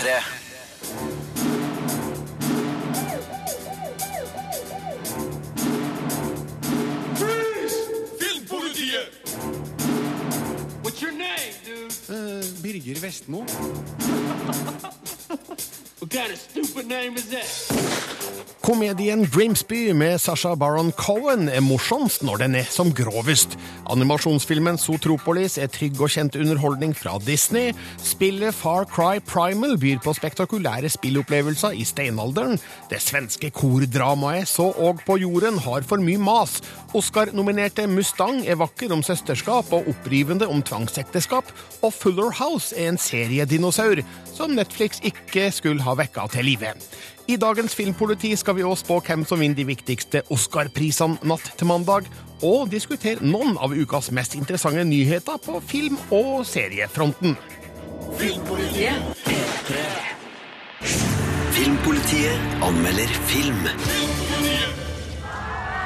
P3. Filmpolitiet! What's your name, dude? Birger Vestmo. Komedien Grimsby med Sasha Baron Cohen er morsomst når den er som grovest. Animasjonsfilmen Zootropolis er trygg og kjent underholdning fra Disney. Spillet Far Cry Primal byr på spektakulære spillopplevelser i steinalderen. Det svenske kordramaet Så og på jorden har for mye mas. Oscar-nominerte Mustang er vakker om søsterskap og opprivende om tvangsekteskap. Og Fuller House er en seriedinosaur som Netflix ikke skulle ha vekka til live. I dagens Filmpoliti skal vi også spå hvem som vinner de viktigste Oscar-prisene natt til mandag, og diskutere noen av ukas mest interessante nyheter på film- og seriefronten. Filmpolitiet anmelder film.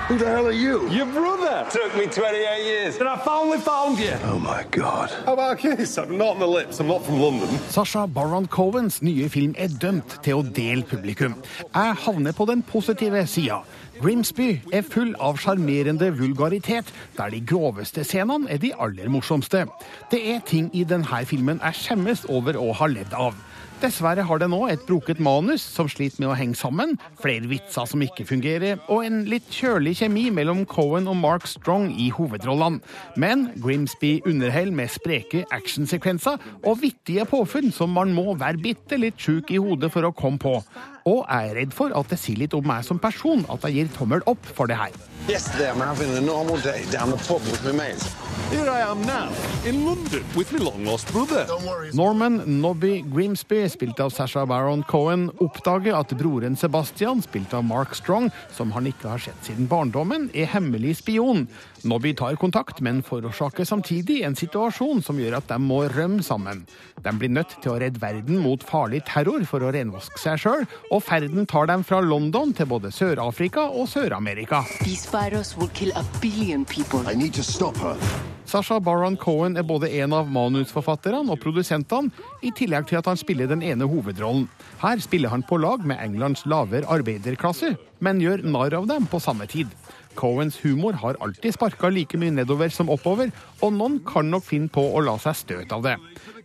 Who the hell are you? Your brother. Took me 28 years, and I finally found you. Oh my god. How about kiss? I'm not on the lips. I'm not from London. Sasha Baron Cohens nye film er dømt til å dele publikum. Jeg havner på den positive sida. Grimsby er full av sjarmerende vulgaritet, der de groveste scenene er de aller morsomste. Det er ting i denne filmen jeg skjemmes over å ha ledd av. Dessverre har det nå et broket manus som sliter med å henge sammen, flere vitser som ikke fungerer, og en litt kjølig kjemi mellom Cohen og Mark Strong i hovedrollene. Men Grimsby underholder med spreke actionsekvenser og vittige påfunn som man må være bitte litt sjuk i hodet for å komme på. Og jeg er redd for at det sier litt om meg som person at jeg gir tommel opp for det her. Yesterday I'm having a normal day down the pub with my mates. Here I am now, in London, with my long lost brother. Norman Nobby Grimsby, spilt av Sasha Baron Cohen, oppdager at broren Sebastian, spilt av Mark Strong, som han ikke har sett siden barndommen, er hemmelig spion. Nobby tar kontakt, men forårsaker samtidig en situasjon som gjør at de må rømme sammen. De blir nødt til å redde verden mot farlig terror for å renvaske seg sjøl, og ferden tar dem fra London til både Sør-Afrika og Sør-Amerika. This virus will kill a billion people. I need to stop her. Sasha Baron Cohen er både en av manusforfatterne og produsentene, i tillegg til at han spiller den ene hovedrollen. Her spiller han på lag med Englands lavere arbeiderklasse, men gjør narr av dem på samme tid. Cohens humor har alltid sparka like mye nedover som oppover, og noen kan nok finne på å la seg støte av det.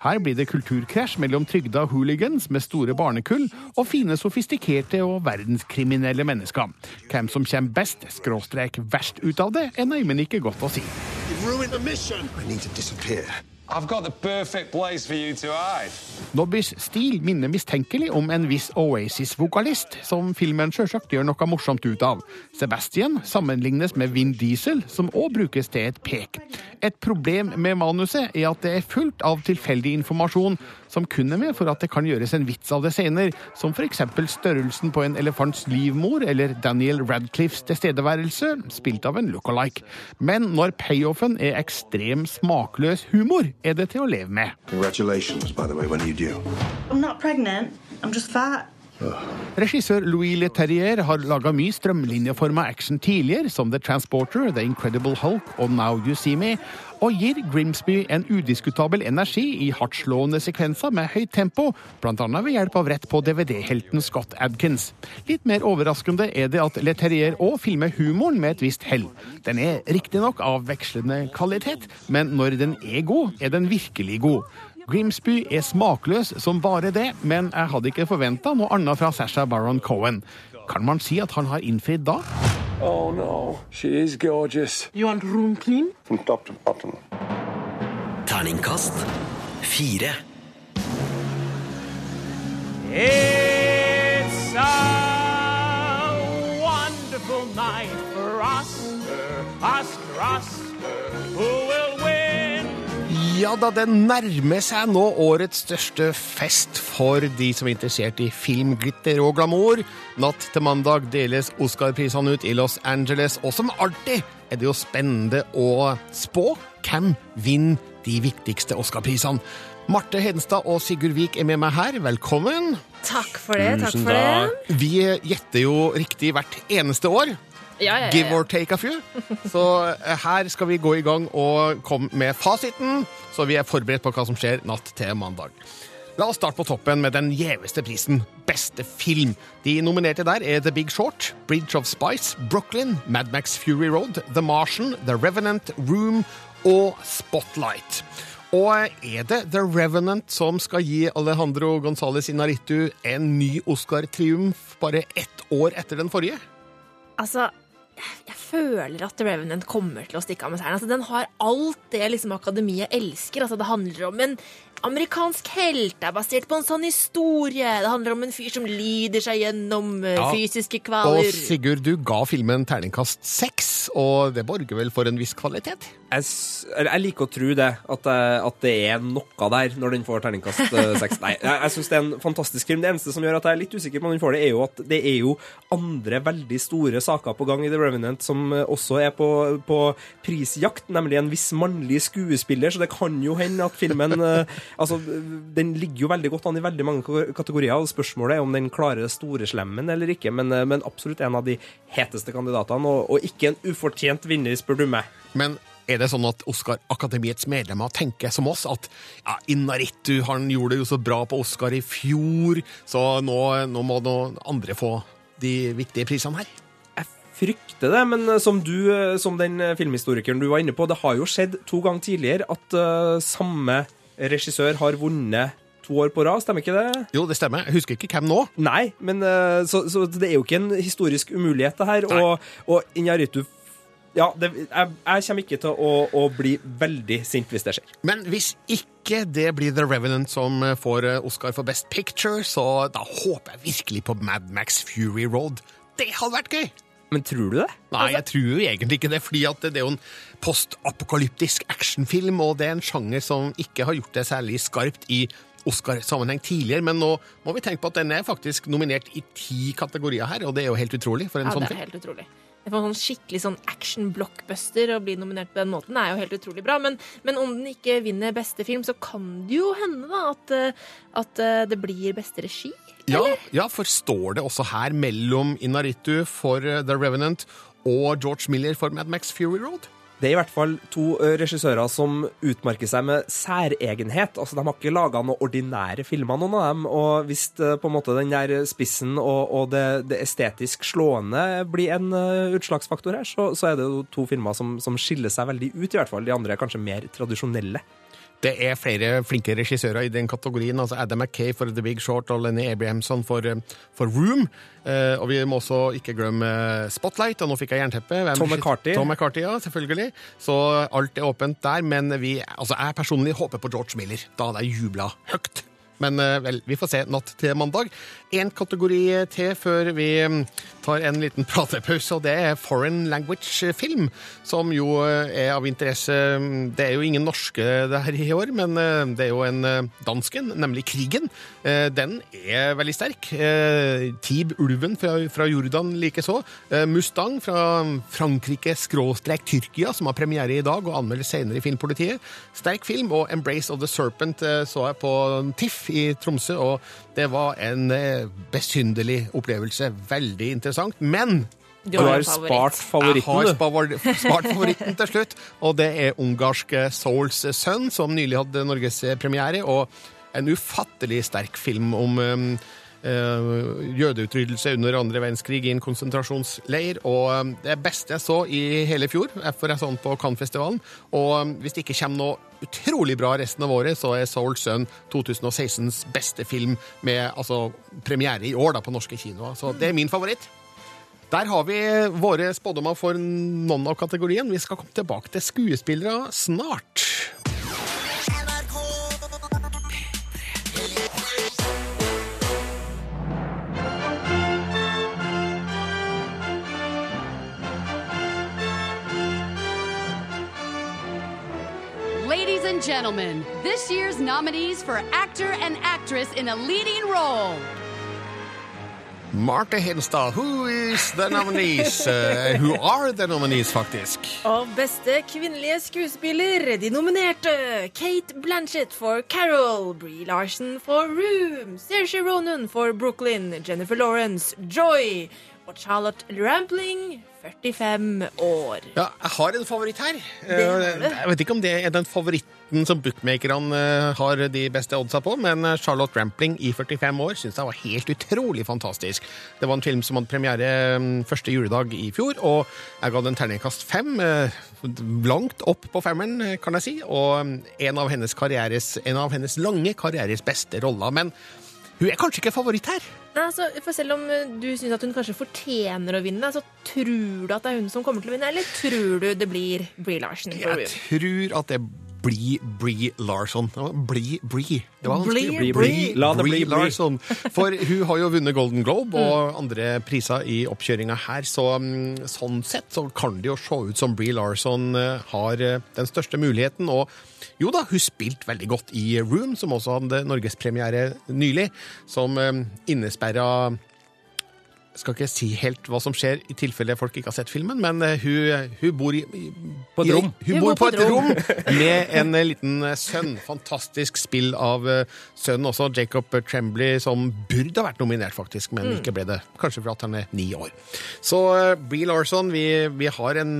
Her blir det kulturkrasj mellom trygda hooligans med store barnekull og fine, sofistikerte og verdenskriminelle mennesker. Hvem som kommer best, skråstrek verst ut av det, er neimen ikke godt å si. Nobbys stil minner mistenkelig om en viss Oasis-vokalist, som filmen sjølsagt gjør noe morsomt ut av. Sebastian sammenlignes med Vin Diesel, som òg brukes til et pek. Et problem med manuset er at det er fullt av tilfeldig informasjon som kun er med for at det kan gjøres en vits av det senere, som f.eks. størrelsen på en elefants livmor eller Daniel Radcliffes tilstedeværelse, spilt av en look-alike. Men når payoffen er ekstrem smakløs humor, er det til å leve med. Congratulations, by the way. When you due? I'm not pregnant. I'm just fat. Regissør Louis Leterrier har laga mye strømlinjeforma action tidligere, som The Transporter, The Incredible Hulk og Now You See Me, og gir Grimsby en udiskutabel energi i hardtslående sekvenser med høyt tempo, bl.a. ved hjelp av rett på DVD-helten Scott Adkins. Litt mer overraskende er det at Leterrier òg filmer humoren med et visst hell. Den er riktignok av vekslende kvalitet, men når den er god, er den virkelig god. Grimsby er smakløs som bare det, men jeg hadde ikke forventa noe annet fra Sasha Baron Cohen. Kan man si at han har innfridd da? Oh no, she is gorgeous. You want room clean? From top to bottom. Terningkast fire. It's a wonderful night for Oscar, Oscar, Oscar? Ja da, det nærmer seg nå årets største fest for de som er interessert i film, glitter og glamour. Natt til mandag deles Oscar-prisene ut i Los Angeles, og som alltid er det jo spennende å spå hvem vinner de viktigste Oscar-prisene. Marte Hedenstad og Sigurd Vik er med meg her. Velkommen. Takk for det. takk for det. Vi gjetter jo riktig hvert eneste år. Ja, ja, Give or take a few. Så eh, her skal vi gå i gang og komme med fasiten, så vi er forberedt på hva som skjer natt til mandag. La oss starte på toppen med den gjeveste prisen, beste film. De nominerte der er The Big Short, Bridge of Spice, Brooklyn, Mad Max Fury Road, The Martian, The Revenant, Room og Spotlight. Og er det The Revenant som skal gi Alejandro Gonzales Inaritu en ny Oscar-triumf bare ett år etter den forrige? Altså, jeg føler at The Revenant kommer til å stikke av med seieren. Altså, den har alt det liksom akademiet elsker. Altså, det handler om en amerikansk helt. Det er basert på en sånn historie. Det handler om en fyr som lider seg gjennom eh, Ja. fysiske Og. Sigurd, du ga filmen terningkast seks, og det borger vel for en viss kvalitet? Jeg, jeg liker å tro det, at, eh, at det er noe der når den får terningkast eh, seks. Nei, jeg, jeg syns det er en fantastisk film. Det eneste som gjør at jeg er litt usikker på om den får det, er jo at det er jo andre veldig store saker på gang i The Revenant som eh, også er på, på prisjakt, nemlig en viss mannlig skuespiller, så det kan jo hende at filmen eh, Altså, den ligger jo veldig godt an i veldig mange kategorier, og spørsmålet er om den klarer storeslemmen eller ikke, men, eh, men absolutt en av de heteste kandidatene, og, og ikke en ufortjent vinner, spør du meg. Men er det sånn at Oscar-akademiets medlemmer tenker som oss, at ja, Inaritu han gjorde det jo så bra på Oscar i fjor, så nå, nå må noen andre få de viktige prisene her? Frykter det, men eh, som du, eh, som den eh, filmhistorikeren du var inne på, det har jo skjedd to ganger tidligere at uh, samme regissør har vunnet to år på rad, stemmer ikke det? Jo, det stemmer. Jeg husker ikke hvem nå. Nei, men uh, så, så det er jo ikke en historisk umulighet, det her. Nei. Og, og Injaritu Ja, det, jeg, jeg kommer ikke til å, å bli veldig sint hvis det skjer. Men hvis ikke det blir The Revenant som får Oscar for Best Picture, så da håper jeg virkelig på Mad Max Fury Road. Det hadde vært gøy! Men tror du det? Nei, jeg tror jo egentlig ikke det, fordi at det er jo en postapokalyptisk actionfilm, og det er en sjanger som ikke har gjort det særlig skarpt i Oscar-sammenheng tidligere, men nå må vi tenke på at den er faktisk nominert i ti kategorier her, og det er jo helt utrolig for en Ja, sånn det er helt utrolig. Var en sånn skikkelig sånn action-blockbuster å bli nominert på den måten. Det er jo helt utrolig bra. Men, men om den ikke vinner beste film, så kan det jo hende da at, eh, at eh, det blir beste regi. Ja, ja, for står det også her mellom Inaritu for eh, The Revenant og George Miller for Mad Max Fury Road? Det er i hvert fall to regissører som utmerker seg med særegenhet. Altså, De har ikke laga noen ordinære filmer, noen av dem. Og hvis ø, på en måte den der spissen og, og det, det estetisk slående blir en utslagsfaktor her, så, så er det jo to filmer som, som skiller seg veldig ut, i hvert fall. De andre er kanskje mer tradisjonelle. Det er flere flinke regissører i den kategorien. altså Adam McKay for The Big Short og Lenny Abrahamson for, eh, for Room. Eh, og vi må også ikke glemme eh, Spotlight, og nå fikk jeg jernteppe. Hvem- Tom McCarty. Tom McCarty, ja, selvfølgelig. Så alt er åpent der. Men vi, altså jeg personlig håper på George Miller. Da hadde jeg jubla høyt. Men eh, vel, vi får se natt til mandag. Én kategori til før vi mm, tar en liten pratepause, og det er foreign language film, som jo eh, er av interesse. Det er jo ingen norske det her i år, men eh, det er jo en dansken, nemlig Krigen. Den er veldig sterk. Tib Ulven fra, Jordan likeså. Mustang fra Frankrike skråstrek Tyrkia, som har premiere i dag og anmeldes senere i Filmpolitiet. Sterk film, og Embrace of the Serpent så jeg på TIFF i Tromsø, og det var en eh, besynderlig opplevelse. Veldig interessant, men Du har spart favoritten, du. jeg har spart favoritten til slutt, og det er ungarske Souls Sønn, som nylig hadde norgespremiere, og en ufattelig sterk film om um, eh, jødeutryddelse under andre verdenskrig i en konsentrasjonsleir. Og um, det beste jeg så i hele fjor, for jeg så den på Cannes-festivalen. Og um, hvis det ikke kommer noe utrolig bra resten av året, så er Soul Sun 2016s beste film med altså, premiere i år da, på norske kinoer. Så det er min favoritt. Der har vi våre spådommer for noen av kategoriene. Vi skal komme tilbake til skuespillere snart. Gentlemen, this year's nominees for actor and actress in a leading role. Marte Hedenstad, who is the nominees? Uh, who are the nominees, faktisk? Og beste kvinnelige skuespiller, de nominerte Kate Blanchett for Carol, Bree Larson for Room, Saoirse Ronan for Brooklyn, Jennifer Lawrence, Joy Og Charlotte Rampling, 45 år. Ja, jeg har en favoritt her. Eh, Jeg vet ikke om det er den favoritten som bookmakerne eh, har de beste oddsa på, men eh, Charlotte Rampling i 45 år syns jeg var helt utrolig fantastisk. Det var en film som hadde premiere mm, første juledag i fjor, og jeg ga den terningkast fem. Langt opp på femmeren, kan jeg si, og mm, en av hennes, karrieres, en av hennes lange karrieres beste roller. Men hun er kanskje ikke favoritt her. Nei, Altså, for selv om eh, du syns at hun kanskje fortjener å vinne, så tror du at det er hun som kommer til å vinne, eller tror du det blir Brie Larsen? Jeg tror at det blir Brie Larson. Bli, Brie. Det var vanskelig. Bli, Brie. La det bli. Larson. For hun har jo vunnet Golden Globe og andre priser i oppkjøringa her, så mm, sånn sett så kan det jo se ut som Brie Larson eh, har eh, den største muligheten. Og jo da, hun spilte veldig godt i Room, som også hadde norgespremiere nylig, som eh, innesperra skal ikke si helt hva som skjer i tilfelle folk ikke har sett filmen, men eh, hun, hun bor i, i På et i- rom. Hun bor på et rom med en eh, liten sønn. Fantastisk spill av sønnen også, Jacob Tremblay, som burde ha vært nominert, faktisk, men ikke ble det. Kanskje for at han er ni år. Så Bree Larson, vi, vi har en,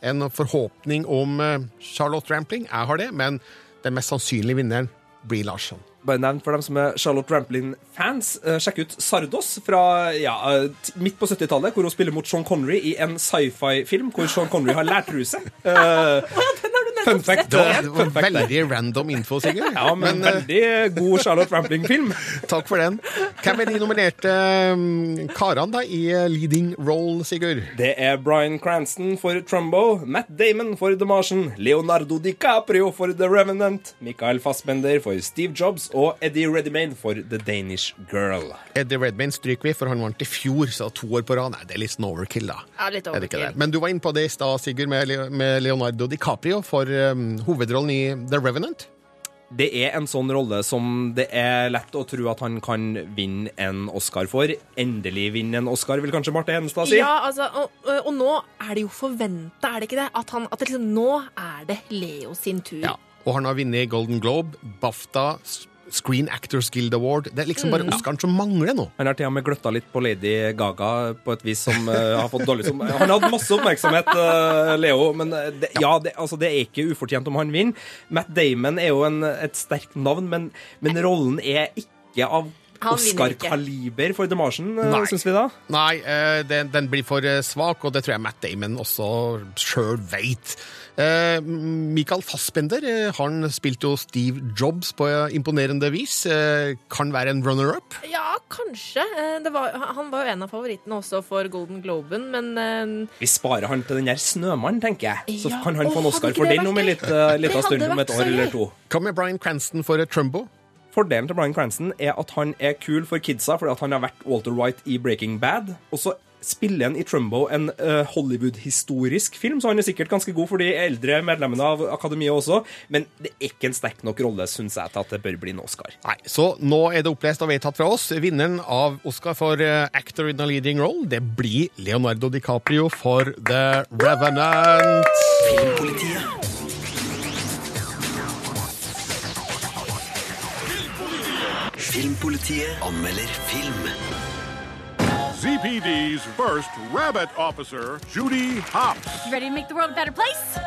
en forhåpning om eh, Charlotte Rampling. Jeg har det, men den mest sannsynlige vinneren, blir Larsson Bare nevnt for dem som er Charlotte Rampling-fans. eh, Sjekk ut Sardos fra ja, eh, midt på 70-tallet, hvor hun spiller mot Sean Connery i en sci-fi-film hvor Sean Connery har lærtruse. Uh, fun fact. Det var, eh, veldig random info, Sigurd. Ja, men, men veldig god Charlotte Rampling-film. Takk for den. Hvem er de nominerte um, karene da i eh, leading role, Sigurd? Det er Bryan Cranston for Trumbo, Matt Damon for The Martian, Leonardo DiCaprio for The Revenant, Michael Fassbender for Steve Jobs og Eddie Redmayne for The Danish Girl. Eddie Redmayne stryker vi, for han vant i fjor, så to år på rad. Nei, det er litt overkill, da. Ja, litt Er overkill. Men du var inne på det i stad, Sigurd, med Leonardo DiCaprio for um, hovedrollen i The Revenant. Det er en sånn rolle som det er lett å tro at han kan vinne en Oscar for. Endelig vinne en Oscar, vil kanskje Marte Henestad si. Ja, altså, og, og nå er det jo forventa, er det ikke det? At, han, at det liksom, nå er det Leo sin tur. Ja. Og han har vunnet Golden Globe, BAFTA, Screen Actors Guild Award. Det er liksom bare Oscaren som mangler nå. Han har til og med gløtta litt på Lady Gaga på et vis som uh, har fått dårlig som Han hadde masse oppmerksomhet, uh, Leo, men eh, det, ja, det, altså, det er ikke ufortjent om han vinner. Matt Damon er jo en, et sterkt navn, men, men rollen er ikke av. Oscar-kaliber for The Martian, syns vi da. Nei, eh, den, den blir for eh, svak, og det tror jeg Matt Damon også sjøl veit. Eh, Michael Fassbender eh, han spilte jo Steve Jobs på eh, imponerende vis. Eh, kan være en runner-up. Ja, kanskje. Eh, Det var, han var jo en av favorittene også for Golden Globen, men eh, Vi sparer han til den der Snømannen, tenker jeg. Så Ja, kan han få en Oscar for den om en liten stund, om et år eller to. Hva med Bryan Cranston for eh, Trumbo? Fordelen til Brian Cranston er at han er kul for kidsa fordi at han har vært Walter White i Breaking Bad. Og så spiller han i Trumbo en uh, Hollywood-historisk film, så han er sikkert ganske god for de eldre medlemmene av akademiet også. Men det er ikke en sterk nok rolle, syns jeg, til at det bør bli en Oscar. Nei, Så nå er det opplest og vedtatt fra oss. Vinneren av Oscar for uh, Actor in a Leading Role, det blir Leonardo DiCaprio for The Revenant. Filmpolitiet. Filmpolitiet anmelder film. ZPD's first rabbit officer, Judy Hopps. Ready to make the world a better place?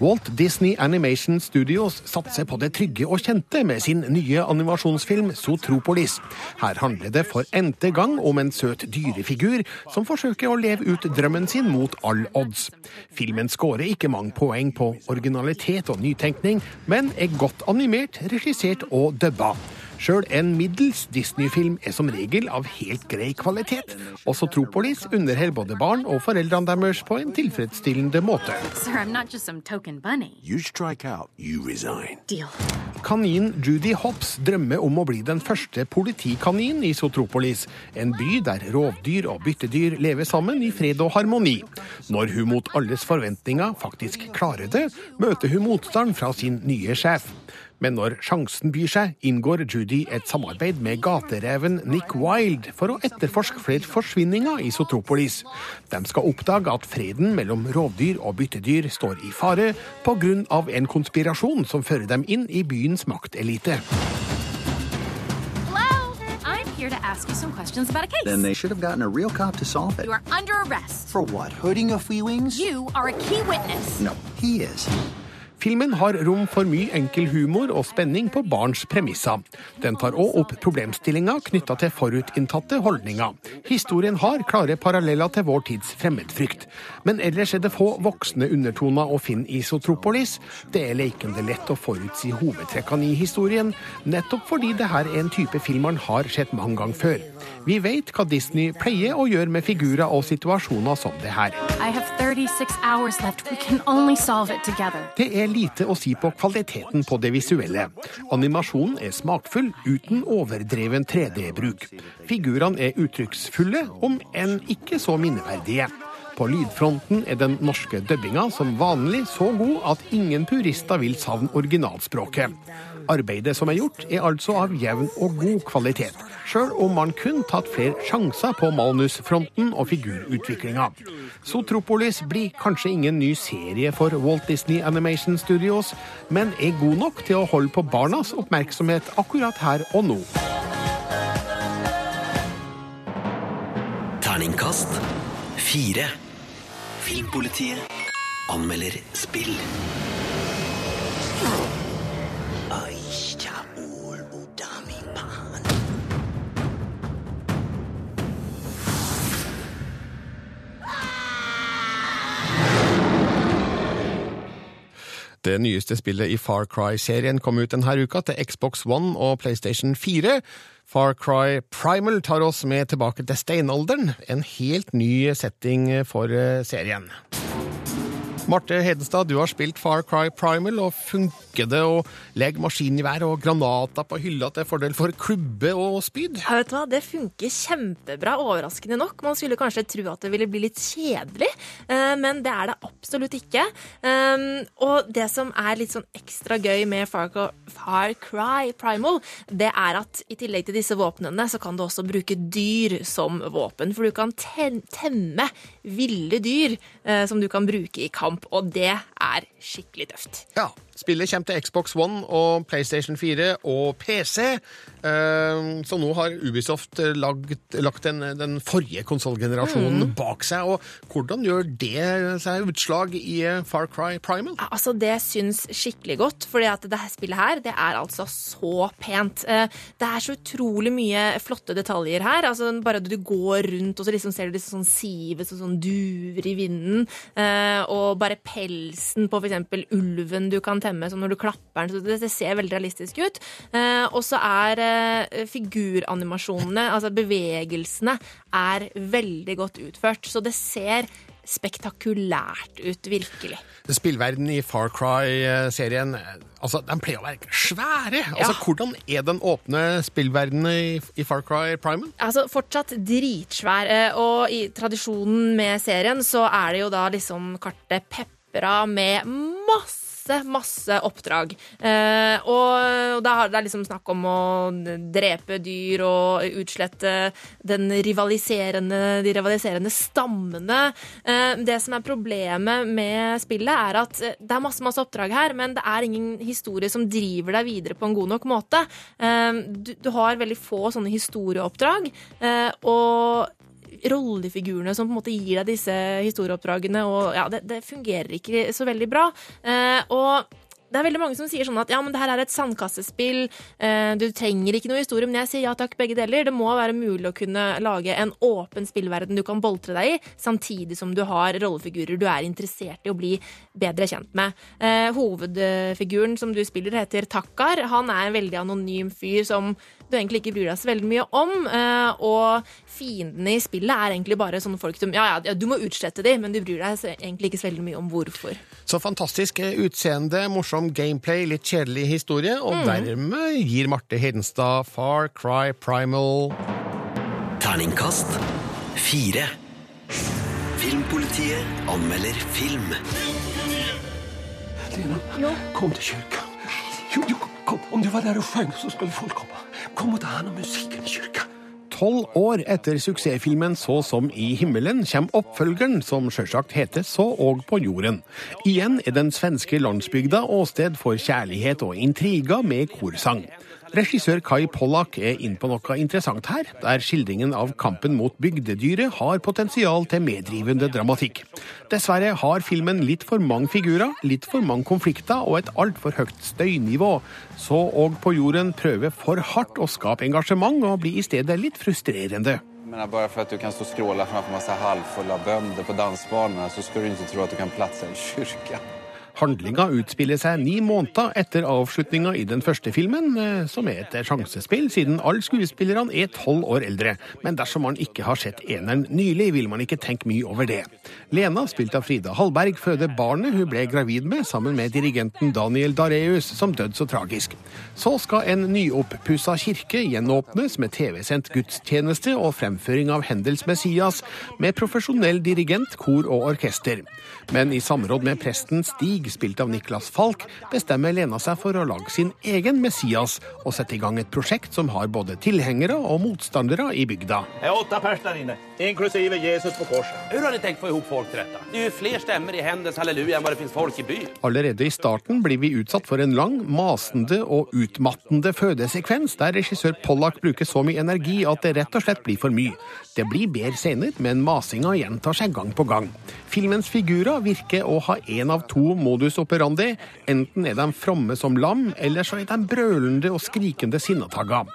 Walt Disney Animation Studios satser på det trygge og kjente med sin nye animasjonsfilm Zootropolis. Her handler det for n-te gang om en søt dyrefigur som forsøker å leve ut drømmen sin mot all odds. Filmen scorer ikke mange poeng på originalitet og nytenkning, men er godt animert, regissert og dubba. Sjøl en middels Disney-film er som regel av helt grei kvalitet. Også Tropolis underholder både barn og foreldrene deres på en tilfredsstillende måte. Sir, I'm not just some token bunny. You strike out, you resign. Deal. Kaninen Judy Hopps drømmer om å bli den første politikaninen i Sotropolis, en by der rovdyr og byttedyr lever sammen i fred og harmoni. Når hun mot alles forventninger faktisk klarer det, møter hun motstand fra sin nye sjef. Men når sjansen byr seg, inngår Judy et samarbeid med gatereven Nick Wilde for å etterforske flere forsvinninger i Sotropolis. De skal oppdage at freden mellom rovdyr og byttedyr står i fare pga. en konspirasjon som fører dem inn i byens maktelite. Here to ask you some questions about a case. Then they should have gotten a real cop to solve it. You are under arrest. For what? Hurting of feelings? You are a key witness. No, he is. Filmen har rom for mye enkel humor og spenning på barns premisser. Den tar òg opp problemstillinga knytta til forutinntatte holdninger. Historien har klare paralleller til vår tids fremmedfrykt. Men ellers er det få voksne undertoner å finne i Sotropolis. Det er lekende lett å forutsi hovedtrekkene i historien, nettopp fordi det her er en type film man har sett mange ganger før. Vi vet hva Disney pleier å gjøre med figurer og situasjoner som det her. I have 36 hours left. We can only solve. Det er lite å si på kvaliteten på det visuelle. Animasjonen er smakfull, uten overdreven 3D-bruk. Figurene er uttrykksfulle, om enn ikke så minneverdige. På lydfronten er den norske dubbinga som vanlig så god at ingen purister vil savne originalspråket. Arbeidet som er gjort, er altså av jevn og god kvalitet, sjøl om man kun tatt flere sjanser på manusfronten og figurutviklinga. Sotropolis blir kanskje ingen ny serie for Walt Disney Animation Studios, men er god nok til å holde på barnas oppmerksomhet akkurat her og nå. Terningkast fire. Filmpolitiet anmelder spill. Det nyeste spillet i Far Cry-serien kom ut denne uka til Xbox One og PlayStation 4. Far Cry Primal tar oss med tilbake til steinalderen, en helt ny setting for eh, serien. Marte Hedenstad, du har spilt Far Cry Primal, og funker det å legge maskingevær og granater på hylla til fordel for klubbe og spyd? Ja, vet du hva? Det funker kjempebra, overraskende nok. Man skulle kanskje tro at det ville bli litt kjedelig, eh, men det er det absolutt ikke. Um, Og det som er litt sånn ekstra gøy med Far Cry Primal, det er at i tillegg til disse våpnene, så kan du også bruke dyr som våpen. For du kan temme ville dyr eh, som du kan bruke i kamp, og det er skikkelig tøft. Ja. Spillet kommer til Xbox One og PlayStation 4 og PC. eh, Så nå har Ubisoft lagt, lagt den, den forrige konsollgenerasjonen Mm. bak seg. Og hvordan gjør det seg utslag i eh, Far Cry Primal? Altså, Det syns skikkelig godt, for at det spillet her, det er altså så pent. Eh, Det er så utrolig mye flotte detaljer her. Altså, Bare du går rundt, og så liksom ser du liksom sånn sivet og sånn duer i vinden. eh, Og bare pelsen på f.eks. ulven du kan temme, som når du klapper den. så Det, det ser veldig realistisk ut. Eh, Og så er eh, figuranimasjonene, altså bevegelsene, er veldig godt utført. Så det ser spektakulært ut, virkelig. Spillverden i Far Cry-serien altså, den pleier å være svære. Altså, Ja. Hvordan er den åpne spillverdenen i, i Far Cry Prime? Altså Fortsatt dritsvær. eh, Og i tradisjonen med serien så er det jo da liksom kartet pepra med masse masse oppdrag. Eh, og det er liksom snakk om å drepe dyr og utslette den rivaliserende, de rivaliserende stammene. Eh, det som er problemet med spillet, er at eh, det er masse masse oppdrag her, men det er ingen historie som driver deg videre på en god nok måte. Eh, du, du har veldig få sånne historieoppdrag. eh, og rollefigurene som på en måte gir deg disse historieoppdragene, og ja, det, det fungerer ikke så veldig bra. Eh, og det er veldig mange som sier sånn at ja, men det her er et sandkassespill, eh, du trenger ikke noe historie, men jeg sier ja takk, begge deler. Det må være mulig å kunne lage en åpen spillverden du kan boltre deg i, samtidig som du har rollefigurer du er interessert i å bli bedre kjent med. Eh, hovedfiguren som du spiller, heter Takkar. Han er en veldig anonym fyr som du egentlig ikke bryr deg så veldig mye om. eh, Og fiendene i spillet er egentlig bare sånne folk som Ja, ja, du må utslette dem, men du bryr deg egentlig ikke så veldig mye om hvorfor. Så fantastisk utseende, morsom gameplay, litt kjedelig historie, og Mm. dermed gir Marte Hedenstad Far Cry Primal Terningkast fire. Filmpolitiet anmelder film. Lena, kom til kyrka. Jo, jo, kom. Om du var der og sjöng, så skulle folk komme. Kom og ta hand om musikken i kyrka. Tolv år etter suksessfilmen Så som i himmelen kommer oppfølgeren, som sjølsagt heter Så og på jorden. Igjen er den svenske landsbygda åsted for kjærlighet og intriger med korsang. Regissør Kai Pollak er inne på noe interessant her, der skildringen av kampen mot bygdedyret har potensial til meddrivende dramatikk. Dessverre har filmen litt for mange figurer, litt for mange konflikter og et altfor høyt støynivå. Så òg på jorden prøver for hardt å skape engasjement og blir i stedet litt frustrerende. Men bare for at du kan stå og skråle framfor masse halvfulle bønder på dansbanorna så skal du ikke tro at du kan platsa en kyrka. Handlinga utspiller seg ni måneder etter avslutninga i den første filmen, eh, som er et sjansespill, siden alle skuespillerne er tolv år eldre. Men dersom man ikke har sett eneren nylig, vil man ikke tenke mye over det. Lena, spilt av Frida Hallberg, føder barnet hun ble gravid med, sammen med dirigenten Daniel Dareus, som døde så tragisk. Så skal en nyoppussa kirke gjenåpnes med TV-sendt gudstjeneste og fremføring av Hendels Messias, med profesjonell dirigent, kor og orkester. Men i samråd med presten Stig, spilt av Niklas Falk, bestemmer Lena seg for å lage sin egen Messias og sette i gang et prosjekt som har både tilhengere og motstandere i bygda. Det er åtte personer inne, inklusive Jesus på korset. Hvordan har dere tenkt å få ihop folk til dette? Det er jo flere stemmer i Händels halleluja enn vad det finnes folk i byen. Allerede i starten blir vi utsatt for en lang, masende og utmattende fødesekvens, der regissør Pollack bruker så mye energi at det rett og slett blir for mye. Det blir bedre senere, men masinga gjentar seg gang på gang. Filmens figurer virker å ha én av to modus operandi. Enten er de fromme som lam, eller så er de brølende og skrikende sinnatagger.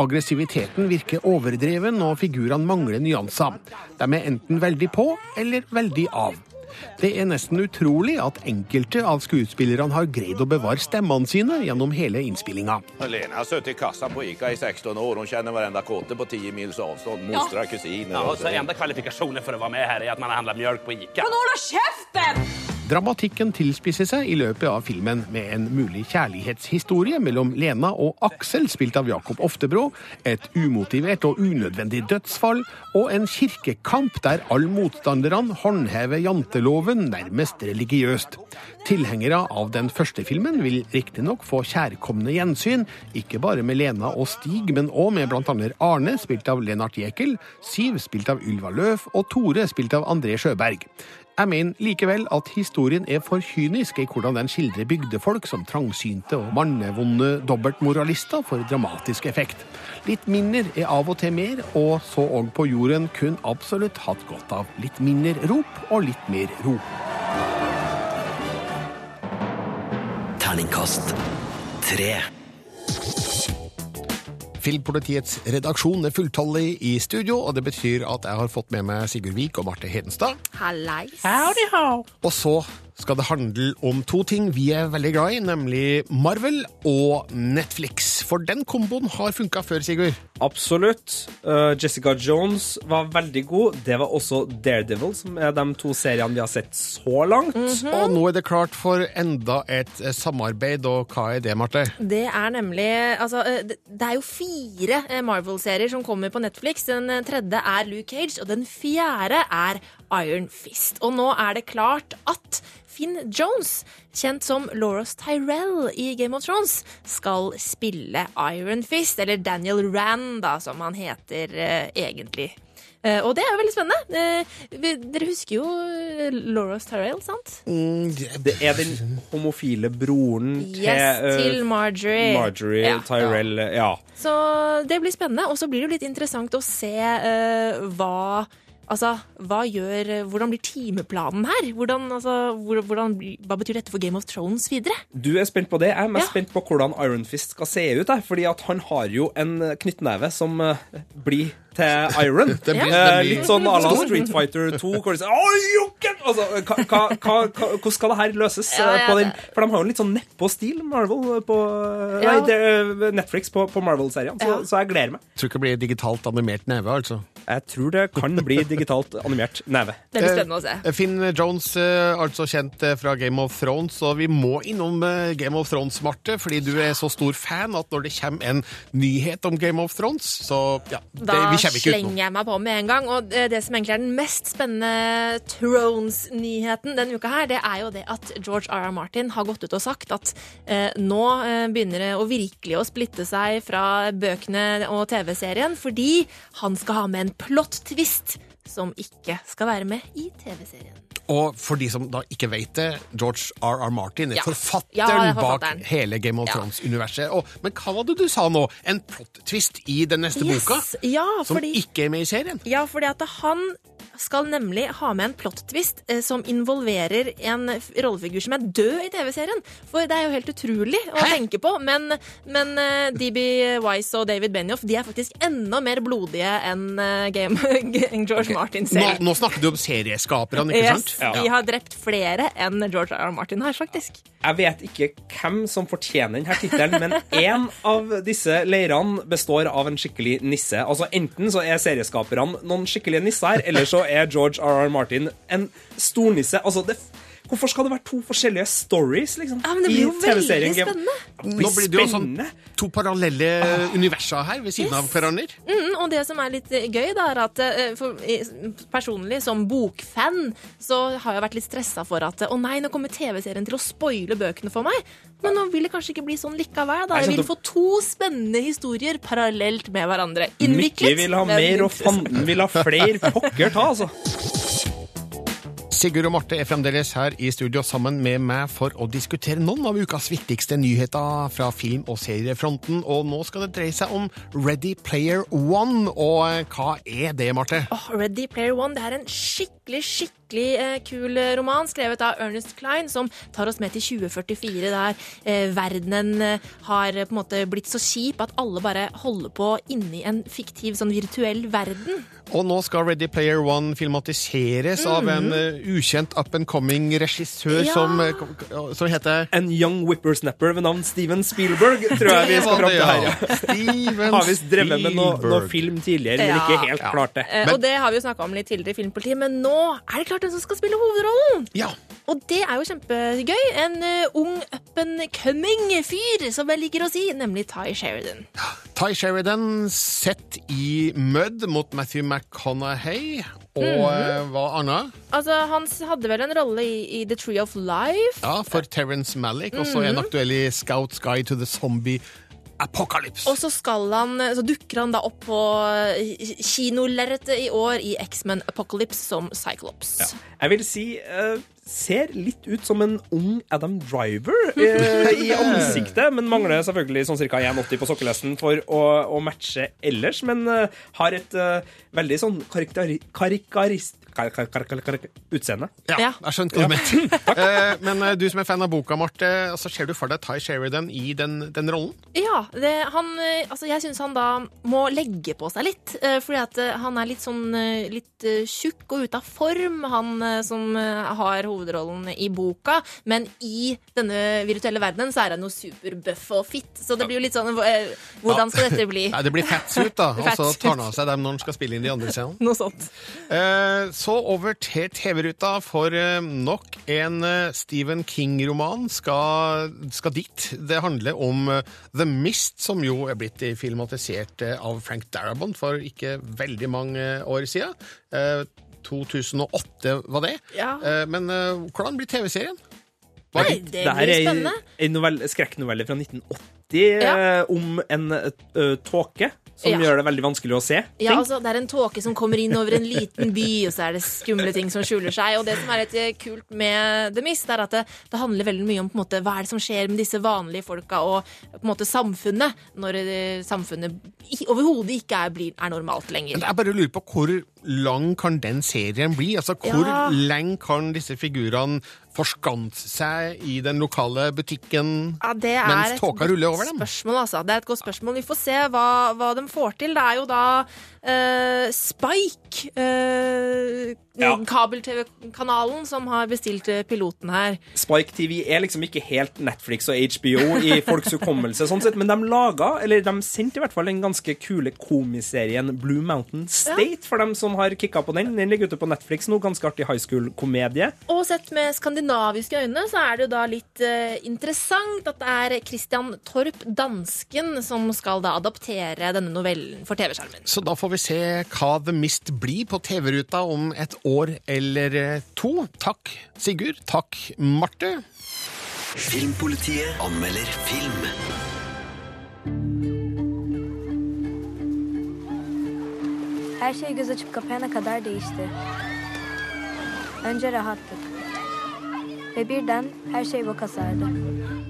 Aggressiviteten virker overdreven, og figurene mangler nyanser. De er enten veldig på eller veldig av. Det er nesten utrolig at enkelte av skuespillerne har greid å bevare stemmene sine gjennom hele innspillinga. Lene har sittet i kassa på ICA i 16 år. Hun kjenner hver eneste kåte på 10 mils avstånd. ja. kusiner. Ja, och så enda kvalifikasjonen for å være med her er at man har handla mjølk på ICA. Men du holde kjeften?! Dramatikken tilspisser seg i løpet av filmen med en mulig kjærlighetshistorie mellom Lena og Aksel, spilt av Jakob Oftebro, et umotivert og unødvendig dødsfall og en kirkekamp der alle motstanderne håndhever janteloven nærmest religiøst. Tilhengere av den første filmen vil riktignok få kjærkomne gjensyn, ikke bare med Lena og Stig, men òg med annet Arne, spilt av Lennart Jekel, Siv, spilt av Ylva Løf, og Tore, spilt av André Sjøberg. Jeg mener likevel at historien er for kynisk i hvordan den skildrer bygdefolk som trangsynte og mannevonde dobbeltmoralister for dramatisk effekt. Litt mindre er av og til mer, og så òg på jorden kun absolutt hatt godt av litt mindre rop og litt mer ro. Terningkast tre. Filmpolitiets redaksjon er fulltallig i studio, og det betyr at jeg har fått med meg Sigurd Vik og Marte Hedenstad. Hallais. Howdy ho. Og så skal det handle om to ting vi er veldig glad i, nemlig Marvel og Netflix. For den komboen har funka før, Sigurd. Absolutt. Uh, Jessica Jones var veldig god. Det var også Daredevil, som er de to seriene vi har sett så langt. Og nå er det klart for enda et eh, samarbeid, og hva er det, Marte? Det er nemlig Altså, eh, det er jo fire Marvel-serier som kommer på Netflix. Den tredje er Luke Cage, og den fjerde er Iron Fist. Og nå er det klart at Finn Jones, kjent som Lauros Tyrell i Game of Thrones, skal spille Iron Fist, eller Daniel Rand, da, som han heter eh, egentlig. Eh, og det er jo veldig spennende. Eh, vi- dere husker jo eh, Lauros Tyrell, sant? Det er den homofile broren til, Yes, uh, til Marjorie. Marjorie Ja. Tyrell. Ja. Så det blir spennende. Og så blir det jo litt interessant å se eh, hva Altså, gjør, Hvordan blir timeplanen her? Hvordan, altså, hvordan, hva betyr dette for Game of Thrones videre? Du er spent på det. Jeg er mest Ja. spent på hvordan Iron Fist skal se ut. Der, fordi han har jo en knyttneve som eh, blir til Iron. det blir- Eh, den blir litt sånn à la. Street Fighter 2. Hvor de sier altså, hvordan skal det her løses? Ja, eh, ja, på den? det- For de har jo en litt sånn nedpå-stil, Marvel, på, Ja. nei, det, Netflix på, på Marvel-serien. Så, Ja. så jeg gleder meg. Tror ikke det blir digitalt animert neve, altså. Jeg tror det kan bli digitalt animert neve. Det blir spennende å se. Eh, Finn Jones, eh, altså kjent eh, fra Game of Thrones, og vi må innom eh, Game of Thrones, Marte, fordi du er så stor fan at når det kommer en nyhet om Game of Thrones, så ja, det, vi slenger jeg meg på med en gang. Og det, det som egentlig er den mest spennende Thrones-nyheten denne uka her, det er jo det at George R. R. Martin har gått ut og sagt at eh, nå eh, begynner det å virkelig å splitte seg fra bøkene og TV-serien, fordi han skal ha med en plot twist som ikke skal være med i TV-serien. Og for de som da ikke vet det, George R.R. Martin er Ja. Forfatteren ja, bak hele Game of Thrones-universet. Men hva var det du sa nå? En plot-twist i den neste Yes, boka? ja, som fordi- ikke er med i serien? Ja, fordi at han skal nemlig ha med en plot-twist eh, som involverer en rollefigur som er død i TV-serien. For det er jo helt utrolig å tenke på, men, men eh, DB Wise og David Benioff de er faktisk enda mer blodige enn eh, Game George George Martin Nå, nå snakker du om serieskaperne, ikke Yes, sant? De har drept flere enn George R. R. Martin har, faktisk. Jeg vet ikke hvem som fortjener denne tittelen, men én av disse leirene består av en skikkelig nisse. Altså Enten så er serieskaperne noen skikkelige nisser, eller så er George R.R. Martin en stornisse. Altså, det, hvorfor skal det være to forskjellige stories, liksom? Ja, men det blir jo veldig spennende. Nå blir det jo sånn to parallelle universer her ved siden av hverandre. Mm, og det som er litt eh, gøy, da, er at eh, for, personlig som bokfan, så har jeg vært litt stressa for at å nei, nå kommer TV-serien til å spoile bøkene for meg. Men nå vil det kanskje ikke bli sånn likevel. Da. Jeg vil få to spennende historier parallelt med hverandre. Mikke Innviklet. vil ha mer, og fanden vil ha flere. Pokker ta, altså. Sigurd og Marte er fremdeles her i studio sammen med meg for å diskutere noen av ukas viktigste nyheter fra film- og seriefronten. Og nå skal det dreie seg om Ready Player One. Og hva er det, Marte? Oh, Ready Player One det er en skikkelig, skikkelig eh, kul eh, roman skrevet av Ernest Klein, som tar oss med til 2044, der eh, verdenen eh, har eh, på en måte blitt så kjip at alle bare holder på inni en fiktiv, sånn virtuell verden. Og nå skal Ready Player One filmatiseres av en uh, ukjent up and coming regissør Ja. som, som heter En young whippersnapper ved navn Steven Spielberg, tror jeg vi skal fram til her. Ja. Steven Har visst drevet med noe, noe film tidligere, men Ja. ikke helt klart det. Eh, og det har vi jo snakka om litt tidligere i Filmpolitiet, men nå er det klart hvem som skal spille hovedrollen! Ja. Og det er jo kjempegøy. En uh, ung up and coming fyr, som jeg liker å si, nemlig Ty Sheridan. Ty Sheridan sett i Mud mot Matthew McConaughey. Og mm -hmm. hva annet? Altså, Han hadde vel en rolle i, i The Tree of Life. Ja, for Terence Malick. Også en Mhm. aktuell i Scouts Guide to the Zombie Apocalypse. Og så, skal han, så dukker han da opp på eh, kinolerretet i år i X-Men Apocalypse som Cyclops. Jeg vil si uh, ser litt ut som en ung Adam Driver uh, i ansiktet, men mangler selvfølgelig sånn ca. 1,80 på sokkelesten for å, å matche ellers. Men uh, har et veldig sånn karikari, utseende. Ja, jeg skjønte hva du mente. Eh, Men eh, du som er fan av boka, Marte, altså, ser du for deg Ty Sheridan i den, den rollen? Ja, det, han, eh, altså jeg syns han da må legge på seg litt. Fordi at han er litt sånn litt tjukk og ute av form, han som har hovedrollen i boka. Men i denne virtuelle verdenen så er han jo superbuff og fit. Så det blir jo litt sånn Hvordan skal dette bli? Nei, det blir fatsuit, da. Og så tar han av seg dem når han skal spille inn de andre scenene. Noe sånt. Eh, Så over til TV-ruta, for eh, nok en eh, Stephen King-roman skal, skal dit. Det handler om eh, The Mist, som jo er blitt filmatisert av Frank Darabont for ikke veldig mange år siden. Eh, 2008 var det. Ja. Men hvordan blir TV-serien? Nei, det blir er en skrekknovelle fra 1980 ja. om en uh, tåke som Ja. gjør det veldig vanskelig å se. Ting. Ja, altså, Det er en tåke som kommer inn over en liten by, og så er det skumle ting som skjuler seg. Og det som er litt eh, kult med The Mist, er at det, det handler veldig mye om på en måte, hva er det som skjer med disse vanlige folka og på en måte samfunnet, når eh, samfunnet overhodet ikke er, blir, er normalt lenger. Jeg bare lurer på hvor lang kan den serien bli? Altså, Hvor Ja. lenge kan disse figurene forskanse seg i den lokale butikken Ja, mens tåka ruller over dem? Spørsmål, altså. Det er et godt spørsmål. Vi får se hva, hva de får til. Det er jo da uh, Spike, eh, Ja. kabel-TV-kanalen, som har bestilt eh, piloten her. Spike TV er liksom ikke helt Netflix og HBO i folks hukommelse, sånn sett, men de laga, eller de sendte i hvert fall den ganske kule komiserien Blue Mountain State, for dem som har kicka på den. Den ligger ute på Netflix nå, ganske artig high school-komedie. Og sett med skandinaviske øyne så er det jo da litt uh, interessant at det er Christian Torp, dansken, som skal da adaptere denne novellen for TV-skjermen. Så da får vi se hva The Mist blir på TV-ruta om et år eller to. Takk, Sigurd. Takk, Marte. Filmpolitiet anmelder film. Her şey göze açıp kapayana kadar değişti. Önce rahatlık. Ve birden her şey boka sardı.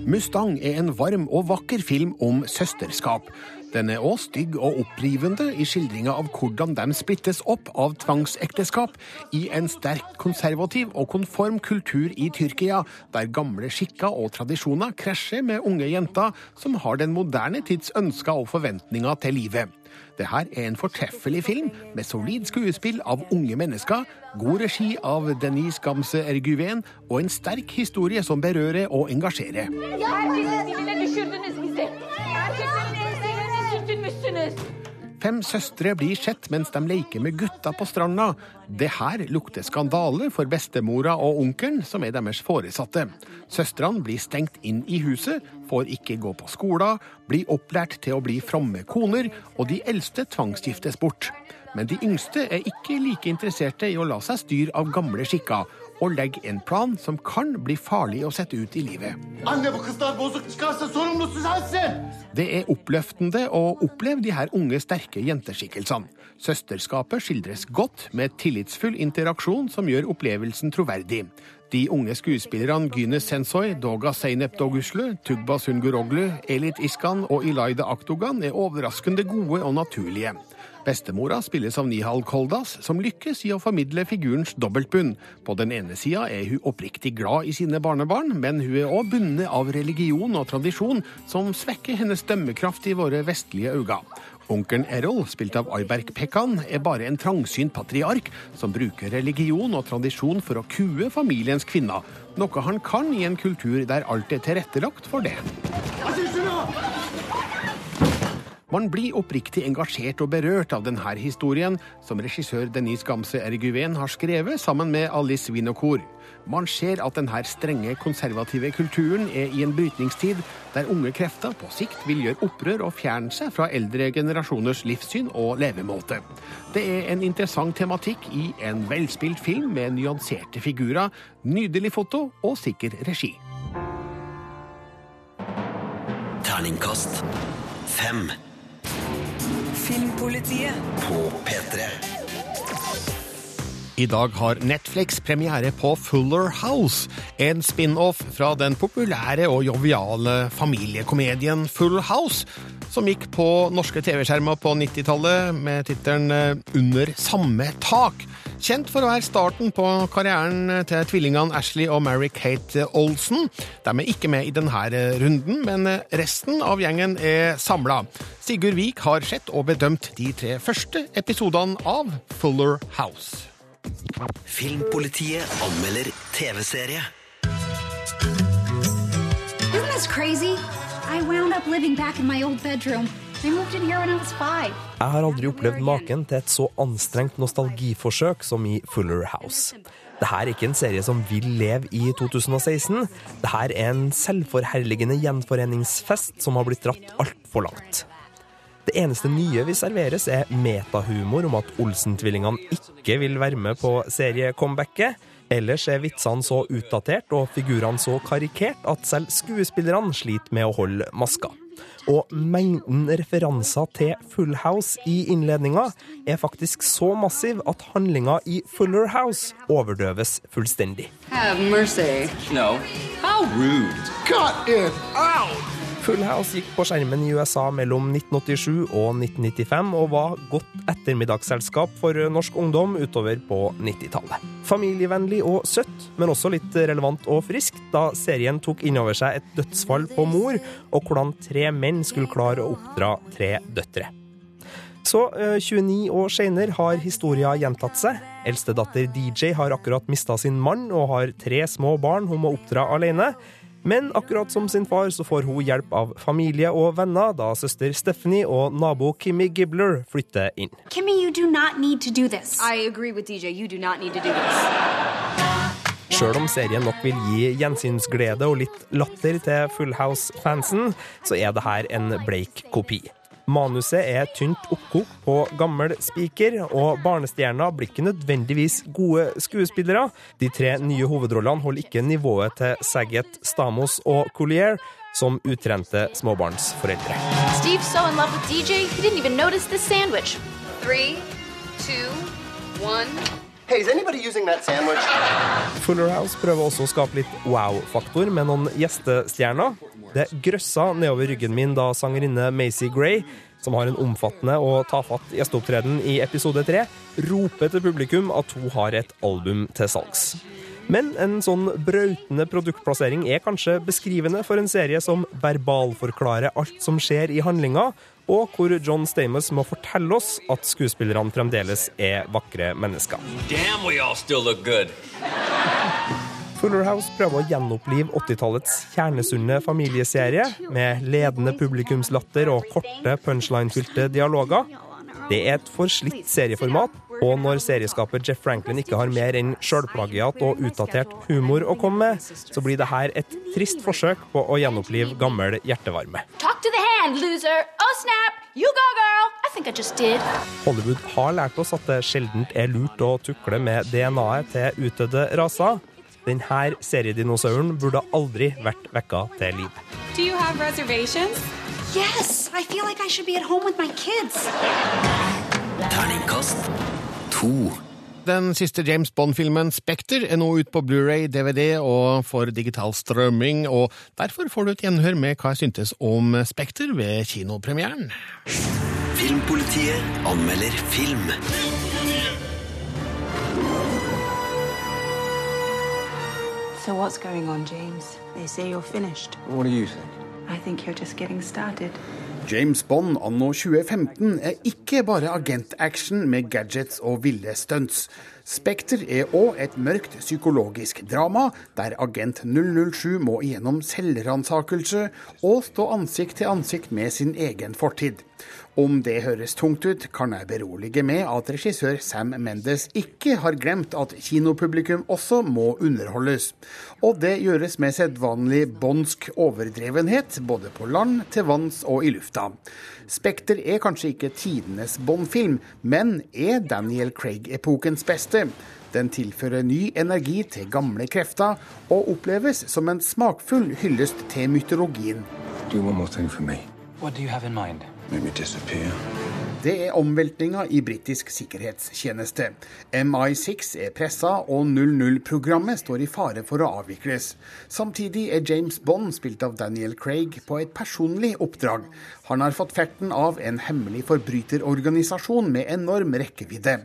Mustang er en varm og vakker film om søsterskap. Den er òg stygg og opprivende i skildringa av hvordan de splittes opp av tvangsekteskap i en sterkt konservativ og konform kultur i Tyrkia, der gamle skikker og tradisjoner krasjer med unge jenter som har den moderne tids ønsker og forventninger til livet. Det her er en fortreffelig film med solid skuespill av unge mennesker, god regi av Denise Gamse Erguven og en sterk historie som berører og engasjerer. Herkesin sürtünmüşsünüz. Fem søstre blir sett mens de leker med gutta på stranda. Det her lukter skandale for bestemora og onkelen, som er deres foresatte. Søstrene blir stengt inn i huset, får ikke gå på skolen, blir opplært til å bli fromme koner, og de eldste tvangsgiftes bort. Men de yngste er ikke like interesserte i å la seg styre av gamle skikker, og legger en plan som kan bli farlig å sette ut i livet. Det er oppløftende å oppleve de her unge, sterke jenteskikkelsene. Søsterskapet skildres godt, med tillitsfull interaksjon som gjør opplevelsen troverdig. De unge skuespillerne Gynes Sensoy, Doga Zeynep Doguslu, Tugba Sunguroglu, Elit Iskan og Ilaida Aktogan er overraskende gode og naturlige. Bestemora spilles av Nihal Koldas, som lykkes i å formidle figurens dobbeltbunn. På den ene sida er hun oppriktig glad i sine barnebarn, men hun er òg bundet av religion og tradisjon, som svekker hennes dømmekraft i våre vestlige øyne. Onkelen Errol, spilt av Ayberk Pekkan, er bare en trangsynt patriark som bruker religion og tradisjon for å kue familiens kvinner, noe han kan i en kultur der alt er tilrettelagt for det. Man blir oppriktig engasjert og berørt av denne historien, som regissør Denise Gamse Erguven har skrevet sammen med Alice Winokor. Man ser at denne strenge, konservative kulturen er i en brytningstid, der unge krefter på sikt vil gjøre opprør og fjerne seg fra eldre generasjoners livssyn og levemåte. Det er en interessant tematikk i en velspilt film med nyanserte figurer, nydelig foto og sikker regi. Terningkast fem. Filmpolitiet På P3. I dag har Netflix premiere på Fuller House, en spin-off fra den populære og joviale familiekomedien Full House, som gikk på norske TV-skjermer på 90-tallet med tittelen Under samme tak. Kjent for å være starten på karrieren til tvillingene Ashley og Mary-Kate Olsen. De er ikke med i denne runden, men resten av gjengen er samla. Sigurd Vik har sett og bedømt de tre første episodene av Fuller House. Filmpolitiet anmelder TV-serie. Isn't this crazy? I wound up living back in my old bedroom. Jeg har aldri opplevd maken til et så anstrengt nostalgiforsøk som i Fuller House. Dette er ikke en serie som vil leve i 2016. Dette er en selvforherligende gjenforeningsfest som har blitt dratt altfor langt. Det eneste nye vi serveres, er metahumor om at Olsen-tvillingene ikke vil være med på seriecomebacket. Ellers er vitsene så utdatert og figurene så karikert at selv skuespillerne sliter med å holde maska. Og mengden referanser til Full House i innledninga er faktisk så massiv at handlinga i Fuller House overdøves fullstendig. Have mercy. No. How rude. Cut it out! Full House gikk på skjermen i USA mellom 1987 og 1995 og var godt ettermiddagsselskap for norsk ungdom utover på 90-tallet. Familievennlig og søtt, men også litt relevant og friskt, da serien tok inn over seg et dødsfall på mor, og hvordan tre menn skulle klare å oppdra tre døtre. Så 29 år senere har historien gjentatt seg. Eldstedatter DJ har akkurat mista sin mann og har tre små barn hun må oppdra alene. Men akkurat som sin far så får hun hjelp av familie og venner da søster Stephanie og nabo Kimmy Gibbler flytter inn. Kimmy, you do not need to do this. I agree with DJ. You do not need to do this. Sjøl om serien nok vil gi gjensynsglede og litt latter til Full House-fansen, så er det her en bleik kopi. Manuset er tynt oppkokt på gammel spiker, og barnestjerner blir ikke nødvendigvis gode skuespillere. De tre nye hovedrollene holder ikke nivået til Saget, Stamos og Collier som utrente småbarnsforeldre. Steve so in love with DJ, he didn't even notice the sandwich. Three, two, one. Hey, is anybody using that sandwich? Fuller House prøver også å skape litt wow-faktor med noen gjestestjerner. Det grøssa nedover ryggen min da sangerinne Macy Gray, som har en omfattende og tafatt gjesteopptreden i episode tre, roper til publikum at hun har et album til salgs. Men en sånn brautende produktplassering er kanskje beskrivende for en serie som verbalforklarer alt som skjer i handlinga, og hvor John Stamos må fortelle oss at skuespillerne fremdeles er vakre mennesker. Damn, we all still look. Fuller House prøver å gjenopplive 80-tallets kjernesunne familieserie, med ledende publikumslatter og korte punchline-fylte dialoger. Det er et forslitt serieformat, og når serieskaper Jeff Franklin ikke har mer enn sjølplagiat og utdatert humor å komme med, så blir det her et trist forsøk på å gjenopplive gammel hjertevarme. Talk to the hand, loser. Oh, snap. You go, girl. I think I just did. Hollywood har lært oss at det sjeldent er lurt å tukle med DNA-et til utdødde raser. Denne seriedinosauren burde aldri vært vekka til liv. Do you have reservations? Yes, I feel like I should be at home with my kids. Terningkast to. Den siste James Bond-filmen Spekter er nå ut på Blu-ray, DVD og for digital strømming, og derfor får du et gjenhør med hva jeg syntes om Spekter ved kinopremieren. Filmpolitiet anmelder film. So what's going on, James? They say you're finished. What do you think? I think you're just getting started. James Bond anno 2015 er ikke bare agentaction med gadgets og ville stunts. Spekter er òg et mørkt psykologisk drama, der agent 007 må igjennom selvransakelse og stå ansikt til ansikt med sin egen fortid. Om det høres tungt ut, kan jeg berolige med at regissør Sam Mendes ikke har glemt at kinopublikum også må underholdes. Og det gjøres med sedvanlig bondsk overdrevenhet, både på land, til vanns og i lufta. Spekter er kanskje ikke tidenes Bond-film, men er Daniel Craig-epokens beste. Den tilfører ny energi til gamle krefter, og oppleves som en smakfull hyllest til mytologien. Do one more thing for me. What do you have in mind? Make me disappear. Det er omveltninga i britisk sikkerhetstjeneste. MI6 er pressa, og 00-programmet står i fare for å avvikles. Samtidig er James Bond, spilt av Daniel Craig, på et personlig oppdrag. Han har fått ferten av en hemmelig forbryterorganisasjon med enorm rekkevidde.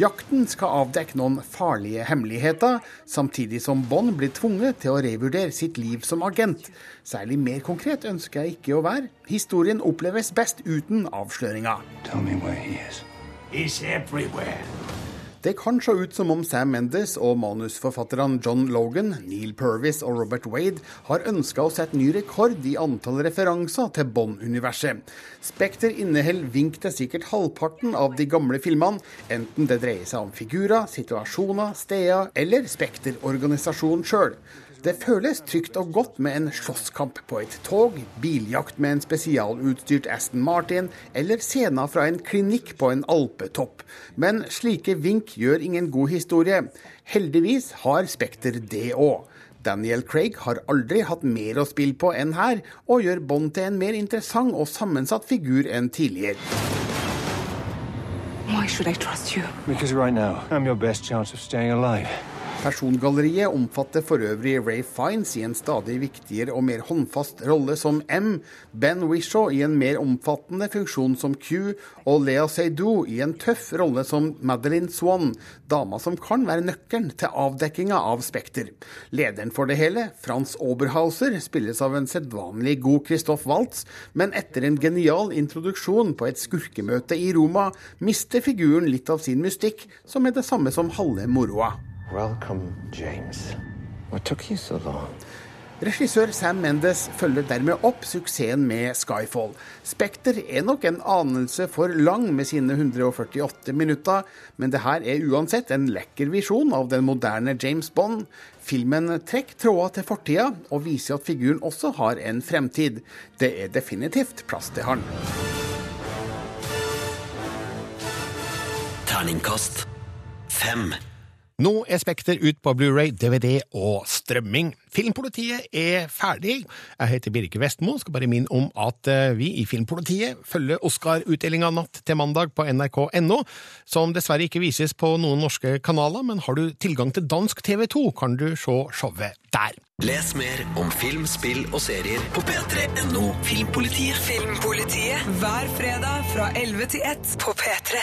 Jakten skal avdekke noen farlige hemmeligheter, samtidig som Bond blir tvunget til å revurdere sitt liv som agent. Særlig mer konkret ønsker jeg ikke å være. Historien oppleves best uten avsløringa. Tell me where he is. He's everywhere. Det kan se ut som om Sam Mendes og manusforfatterne John Logan, Neil Purvis og Robert Wade har ønska å sette ny rekord i antall referanser til Bond-universet. Spekter inneholder vink til sikkert halvparten av de gamle filmene, enten det dreier seg om figurer, situasjoner, steder eller Spekter-organisasjonen sjøl. Det føles trygt og godt med en slåsskamp på et tog, biljakt med en spesialutstyrt Aston Martin eller scener fra en klinikk på en alpetopp. Men slike vink gjør ingen god historie. Heldigvis har Spekter det òg. Daniel Craig har aldri hatt mer å spille på enn her, og gjør Bond til en mer interessant og sammensatt figur enn tidligere. Why should I trust you? Because right now, I'm your best chance of staying alive. Persongalleriet omfatter for øvrig Ray Fiends i en stadig viktigere og mer håndfast rolle som M, Ben Wishaw i en mer omfattende funksjon som Q, og Lea Seydoux i en tøff rolle som Madeline Swan, dama som kan være nøkkelen til avdekkinga av Spekter. Lederen for det hele, Frans Oberhauser, spilles av en sedvanlig god Christoph Waltz, men etter en genial introduksjon på et skurkemøte i Roma, mister figuren litt av sin mystikk, som er det samme som halve moroa. Welcome, James. What took you so long? Regissør Sam Mendes følger dermed opp suksessen med Skyfall. Spekter er nok en anelse for lang med sine 148 minutter, men det her er uansett en lekker visjon av den moderne James Bond. Filmen trekker tråder til fortida, og viser at figuren også har en fremtid. Det er definitivt plass til han. Terningkast fem. Nå er Spekter ut på Blu-ray, DVD og strømming. Filmpolitiet er ferdig. Jeg heter Birke Vestmo. Skal bare minne om at eh, vi i Filmpolitiet følger Oscar-utdelinga natt til mandag på nrk.no, som dessverre ikke vises på noen norske kanaler, men har du tilgang til dansk TV2, kan du se showet der. Les mer om film, spill og serier på p3.no Filmpolitiet. Filmpolitiet hver fredag fra 11 til 1 på P3.